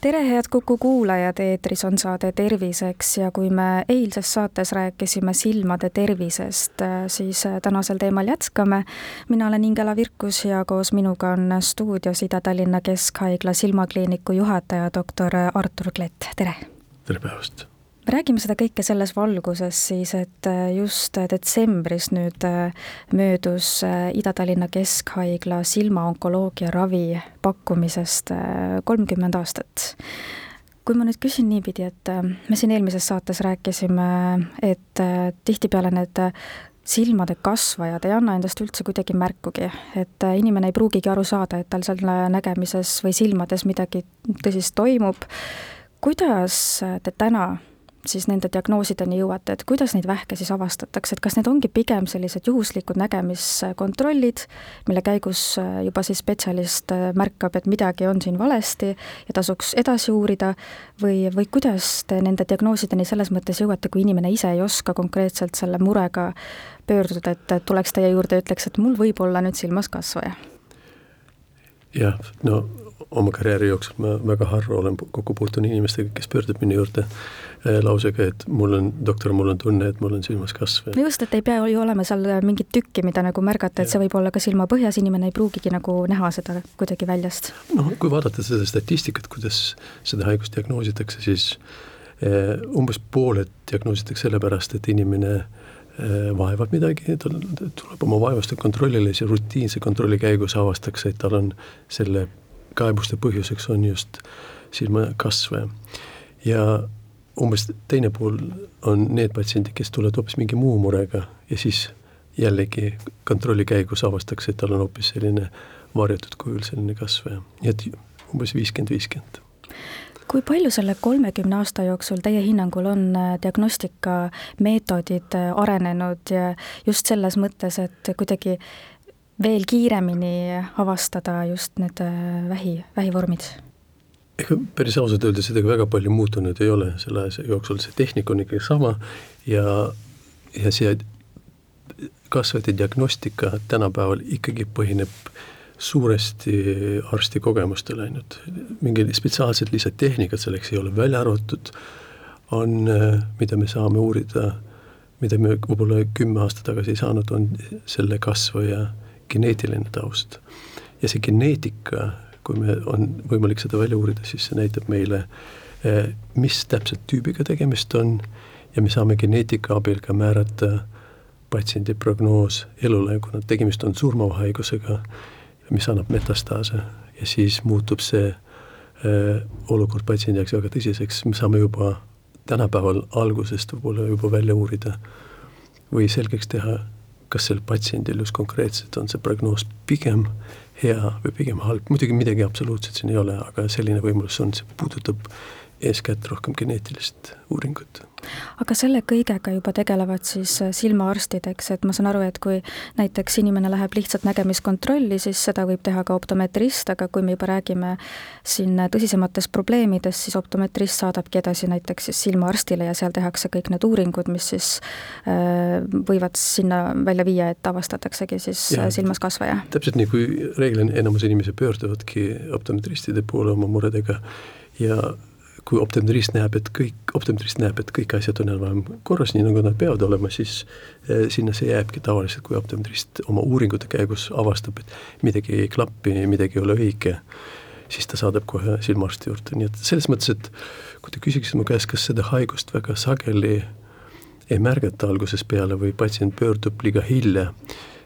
tere, head Kuku kuulajad, eetris on saade Terviseks ja kui me eilses saates rääkisime silmade tervisest, siis tänasel teemal jätkame. mina olen Ingela Virkus ja koos minuga on stuudios Ida-Tallinna Keskhaigla silmakliiniku juhataja, doktor Artur Klett, tere! tere päevast! Me räägime seda kõike selles valguses siis, et äh, just detsembris nüüd äh, möödus äh, Ida-Tallinna Keskhaigla silmaonkoloogia ravi pakkumisest kolmkümmend aastat kui ma nüüd küsin niipidi, et me siin eelmises saates rääkisime, et tihtipeale need silmade kasvajad ei anna endast üldse kuidagi märkugi, et inimene ei pruugigi aru saada, et tal seal nägemises või silmades midagi tõsist toimub. kuidas te täna siis nende diagnoosideni jõuate, et kuidas neid vähke siis avastatakse, et kas need ongi pigem sellised juhuslikud nägemiskontrollid, mille käigus äh, juba siis spetsialist äh, märkab, et midagi on siin valesti ja tasuks edasi uurida, või, või kuidas te nende diagnoosideni selles mõttes jõuate, kui inimene ise ei oska konkreetselt selle murega pöörduda, et tuleks teie juurde ja ütleks, et mul võib olla nüüd silmas kasvaja? jah, no oma karjääri jooksul ma väga harva olen kokku puutunud inimestega, kes pöördub minu juurde äh, lausega, et mul on, doktor, mul on tunne, et mul on silmas kasv. no just, et ei pea ju olema seal mingit tükki, mida nagu märgata, et see võib olla ka silmapõhjas, inimene ei pruugigi nagu näha seda kuidagi väljast. noh, kui vaadata seda statistikat, kuidas seda haigust diagnoositakse, siis eh, umbes pooled diagnoositakse sellepärast, et inimene vaevab midagi, tal tuleb oma vaevastega kontrollile, siis rutiinse kontrolli käigus avastatakse, et tal on selle kaebuste põhjuseks on just silmakasv ja umbes teine pool on need patsiendid, kes tulevad hoopis mingi muu murega ja siis jällegi kontrolli käigus avastatakse, et tal on hoopis selline varjatud kujul selline kasv, nii et umbes viiskümmend, viiskümmend kui palju selle kolmekümne aasta jooksul teie hinnangul on äh, diagnostikameetodid äh, arenenud ja just selles mõttes, et kuidagi veel kiiremini avastada just need äh, vähi, vähivormid? ega päris ausalt öeldes midagi väga palju muutunud ei ole selle aja jooksul, see tehnika on ikkagi sama ja, ja see kasvajate diagnostika tänapäeval ikkagi põhineb suuresti arsti kogemustel ainult, mingit spetsiaalset lisatehnikat selleks ei ole, välja arvatud on, äh, mida me saame uurida, mida me võib-olla kümme aastat tagasi ei saanud, on selle kasvaja geneetiline taust. ja see geneetika, kui me, on võimalik seda välja uurida, siis see näitab meile, eh, mis täpselt tüübiga tegemist on ja me saame geneetika abil ka määrata patsiendi prognoos elule, kuna tegemist on surmava haigusega, mis annab metastaase ja siis muutub see äh, olukord patsiendi jaoks väga tõsiseks, me saame juba tänapäeval algusest võib-olla juba välja uurida või selgeks teha, kas sel patsiendil just konkreetselt on see prognoos pigem hea või pigem halb, muidugi midagi absoluutset siin ei ole, aga selline võimalus on, see puudutab eeskätt rohkem geneetilist uuringut. aga selle kõigega juba tegelevad siis äh, silmaarstid, eks, et ma saan aru, et kui näiteks inimene läheb lihtsalt nägemiskontrolli, siis seda võib teha ka optometrist, aga kui me juba räägime siin tõsisematest probleemidest, siis optometrist saadabki edasi näiteks siis silmaarstile ja seal tehakse kõik need uuringud, mis siis äh, võivad sinna välja viia, et avastataksegi siis ja, äh, silmas kasvaja. täpselt nii, kui reeglina enamus inimesi pöörduvadki optometristide poole oma muredega ja kui optometrist näeb, et kõik, optometrist näeb, et kõik asjad on enam-vähem korras, nii nagu nad peavad olema, siis eh, sinna see jääbki tavaliselt, kui optometrist oma uuringute käigus avastab, et midagi ei klapi, midagi ei ole õige, siis ta saadab kohe silmaarsti juurde, nii et selles mõttes, et kui te küsiksite mu käest, kas seda haigust väga sageli ei märgata algusest peale või patsient pöördub liiga hilja,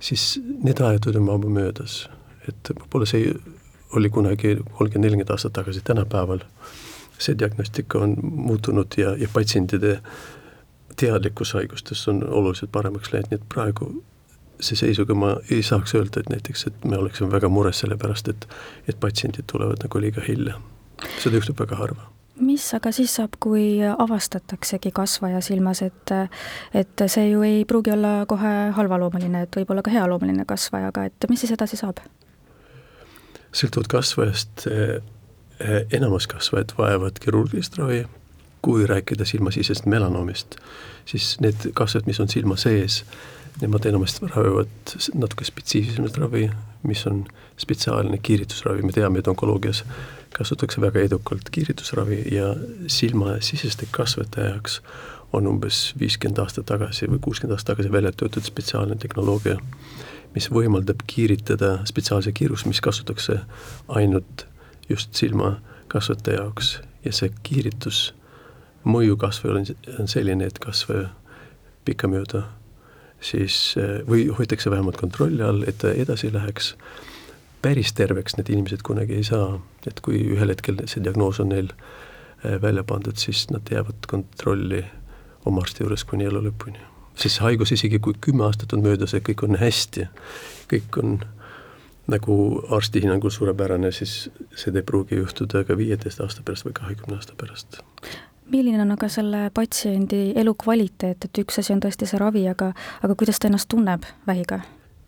siis need ajad on juba möödas. et võib-olla see oli kunagi kolmkümmend, nelikümmend aastat tagasi, tänapäeval see diagnostika on muutunud ja, ja patsientide teadlikkus haigustest on oluliselt paremaks läinud, nii et praegu see seisuga ma ei saaks öelda, et näiteks, et me oleksime väga mures selle pärast, et et patsiendid tulevad nagu liiga hilja. seda juhtub väga harva mis aga siis saab, kui avastataksegi kasvaja silmas, et et see ju ei pruugi olla kohe halvaloomuline, et võib olla ka healoomuline kasvaja, aga et mis siis edasi saab? sõltuvalt kasvajast enamus kasvajad vajavad kirurgilist ravi, kui rääkida silmasisest melanoomist, siis need kasvajad, mis on silma sees, nemad enamasti ravivad natuke spetsiifilisemat ravi, mis on spetsiaalne kiiritusravi, me teame, et onkoloogias kasutatakse väga edukalt kiiritusravi ja silmasiseste kasvajate jaoks on umbes viiskümmend aastat tagasi või kuuskümmend aastat tagasi välja töötatud spetsiaalne tehnoloogia, mis võimaldab kiiritada spetsiaalse kiirus, mis kasutatakse ainult just silmakasvajate jaoks ja see kiiritus mõju kasvajal on selline, et kasvaja pikkamööda siis või hoitakse vähemalt kontrolli all, et ta edasi läheks. päris terveks need inimesed kunagi ei saa, et kui ühel hetkel see diagnoos on neil äh, välja pandud, siis nad jäävad kontrolli oma arsti juures kuni elu lõpuni. siis haigus, isegi kui kümme aastat on möödas ja kõik on hästi, kõik on nagu arsti hinnangul suurepärane, siis see ei pruugi juhtuda ka viieteist aasta pärast või kahekümne aasta pärast. Milline on aga selle patsiendi elukvaliteet, et üks asi on tõesti see ravi, aga, aga kuidas ta ennast tunneb vähiga?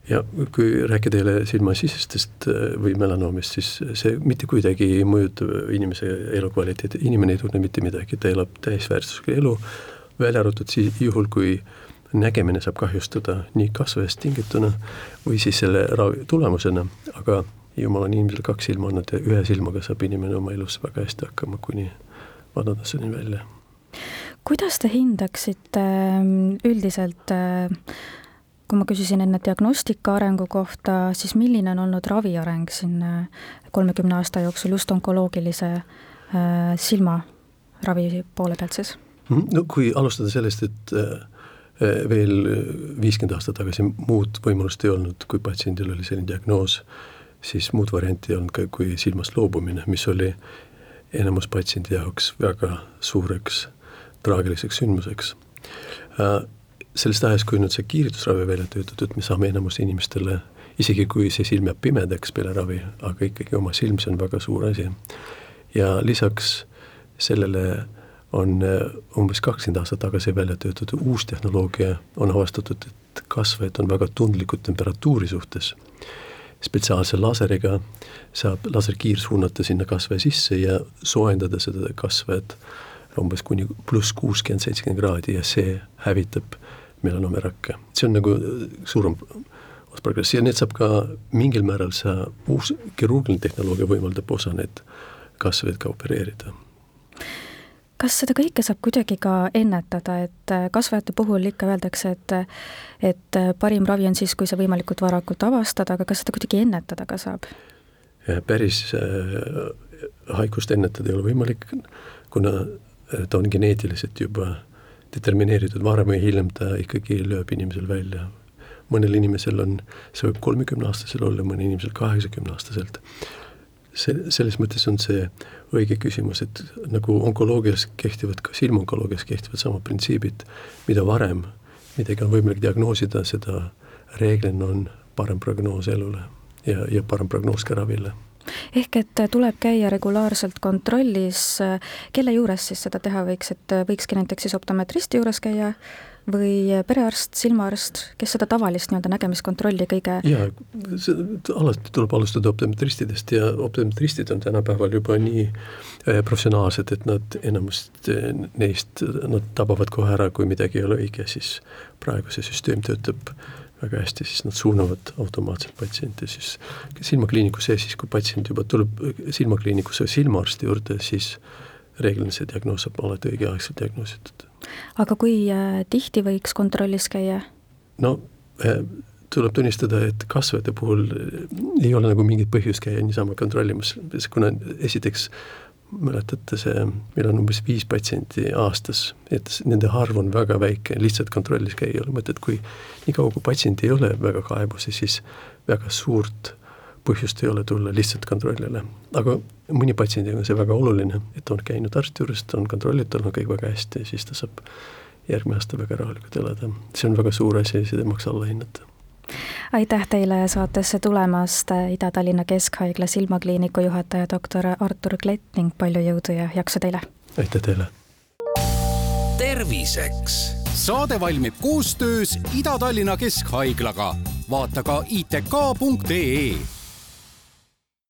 ja kui rääkida jälle silmasisestest äh, või melanoomist, siis see mitte kuidagi ei mõjuta inimese elukvaliteeti, inimene ei tunne mitte midagi, ta elab täisväärtuslikku elu, välja arvatud siis juhul, kui nägemine saab kahjustada nii kasvajast tingituna või siis selle ravi tulemusena, aga jumal on inimesel kaks silma andnud ja ühe silmaga saab inimene oma elus väga hästi hakkama, kuni vanaduseni välja. kuidas te hindaksite ähm, üldiselt, äh, kui ma küsisin enne diagnostika arengu kohta, siis milline on olnud ravi areng siin äh, kolmekümne aasta jooksul just onkoloogilise äh, silmaravi poole pealt siis? Mhm. no kui alustada sellest, et veel viiskümmend aastat tagasi muud võimalust ei olnud, kui patsiendil oli selline diagnoos, siis muud varianti ei olnud ka kui silmast loobumine, mis oli enamus patsiendi jaoks väga suureks traagiliseks sündmuseks. Äh, sellest ajast, kui nüüd see kiiritusravi välja töötatud, me saame enamus inimestele, isegi kui see silm jääb pimedaks peale ravi, aga ikkagi oma silm, see on väga suur asi. ja lisaks sellele on äh, umbes kakskümmend aastat tagasi välja töötatud uus tehnoloogia, on avastatud, et kasvajad on väga tundlikud temperatuuri suhtes spetsiaalse laseriga saab laserkiir suunata sinna kasvaja sisse ja soojendada seda kasvajat umbes kuni pluss kuuskümmend, seitsekümmend kraadi ja see hävitab melanomerakke. see on nagu suurem progress ja need saab ka mingil määral see uus kirurgiline tehnoloogia võimaldab osa need kasvajaid ka opereerida kas seda kõike saab kuidagi ka ennetada, et äh, kasvajate puhul ikka öeldakse, et et äh, parim ravi on siis, kui see võimalikult varakult avastada, aga kas seda kuidagi ennetada ka saab? päris äh, haigust ennetada ei ole võimalik, kuna ta on geneetiliselt juba determineeritud, varem või hiljem ta ikkagi lööb inimesel välja. mõnel inimesel on, see võib kolmekümneaastasel olla, mõnel inimesel kaheksakümneaastaselt see, selles mõttes on see õige küsimus, et nagu onkoloogias kehtivad, ka silmaonkoloogias kehtivad samad printsiibid, mida varem midagi on võimalik diagnoosida, seda reeglina on parem prognoos elule ja, ja parem prognoos ka ravile ehk et tuleb käia regulaarselt kontrollis, kelle juures siis seda teha võiks, et võikski näiteks siis optometristi juures käia või perearst, silmaarst, kes seda tavalist nii-öelda nägemiskontrolli kõige jaa, alati tuleb alustada optometristidest ja optometristid on tänapäeval juba nii äh, professionaalsed, et nad enamust äh, neist, nad tabavad kohe ära, kui midagi ei ole õige, siis praegu see süsteem töötab väga hästi, siis nad suunavad automaatselt patsiente siis silmakliiniku sees, siis kui patsient juba tuleb silmakliinikusse silmaarsti juurde, siis reeglina see diagnoos saab alati õigeaegselt diagnoositud aga kui äh, tihti võiks kontrollis käia? no äh, tuleb tunnistada, et kasvajate puhul äh, ei ole nagu mingit põhjust käia niisama kontrollimas, kuna esiteks mäletate see, meil on umbes viis patsienti aastas, et nende arv on väga väike, lihtsalt kontrollis käia ei ole mõtet, kui niikaua, kui patsient ei ole väga kaebusi, siis väga suurt põhjust ei ole tulla lihtsalt kontrollile. aga mõni patsiendiga on see väga oluline, et on käinud arsti juures, ta on kontrollitud, tal on kõik väga hästi ja siis ta saab järgmine aasta väga rahulikult elada. see on väga suur asi, seda ei maksa alla hinnata aitäh teile saatesse tulemast, Ida-Tallinna Keskhaigla silmakliiniku juhataja doktor Artur Klett ning palju jõudu ja jaksu teile! aitäh teile! terviseks saade valmib koostöös Ida-Tallinna Keskhaiglaga. vaata ka itk.ee